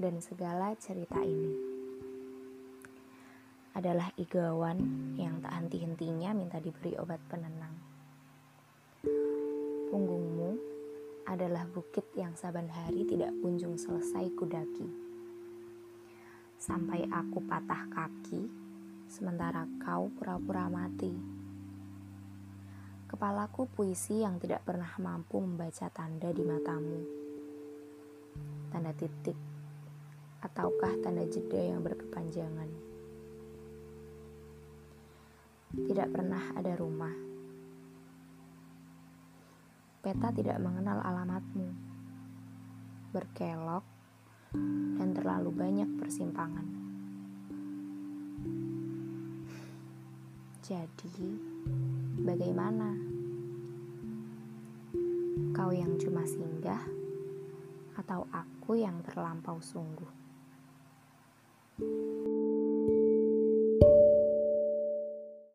dan segala cerita ini adalah igawan yang tak henti-hentinya minta diberi obat penenang. Punggungmu adalah bukit yang saban hari tidak kunjung selesai kudaki. Sampai aku patah kaki, sementara kau pura-pura mati. Kepalaku puisi yang tidak pernah mampu membaca tanda di matamu. Tanda titik, ataukah tanda jeda yang berkepanjangan. Tidak pernah ada rumah. Peta tidak mengenal alamatmu. Berkelok dan terlalu banyak persimpangan. Jadi, bagaimana? Kau yang cuma singgah atau aku yang terlampau sungguh?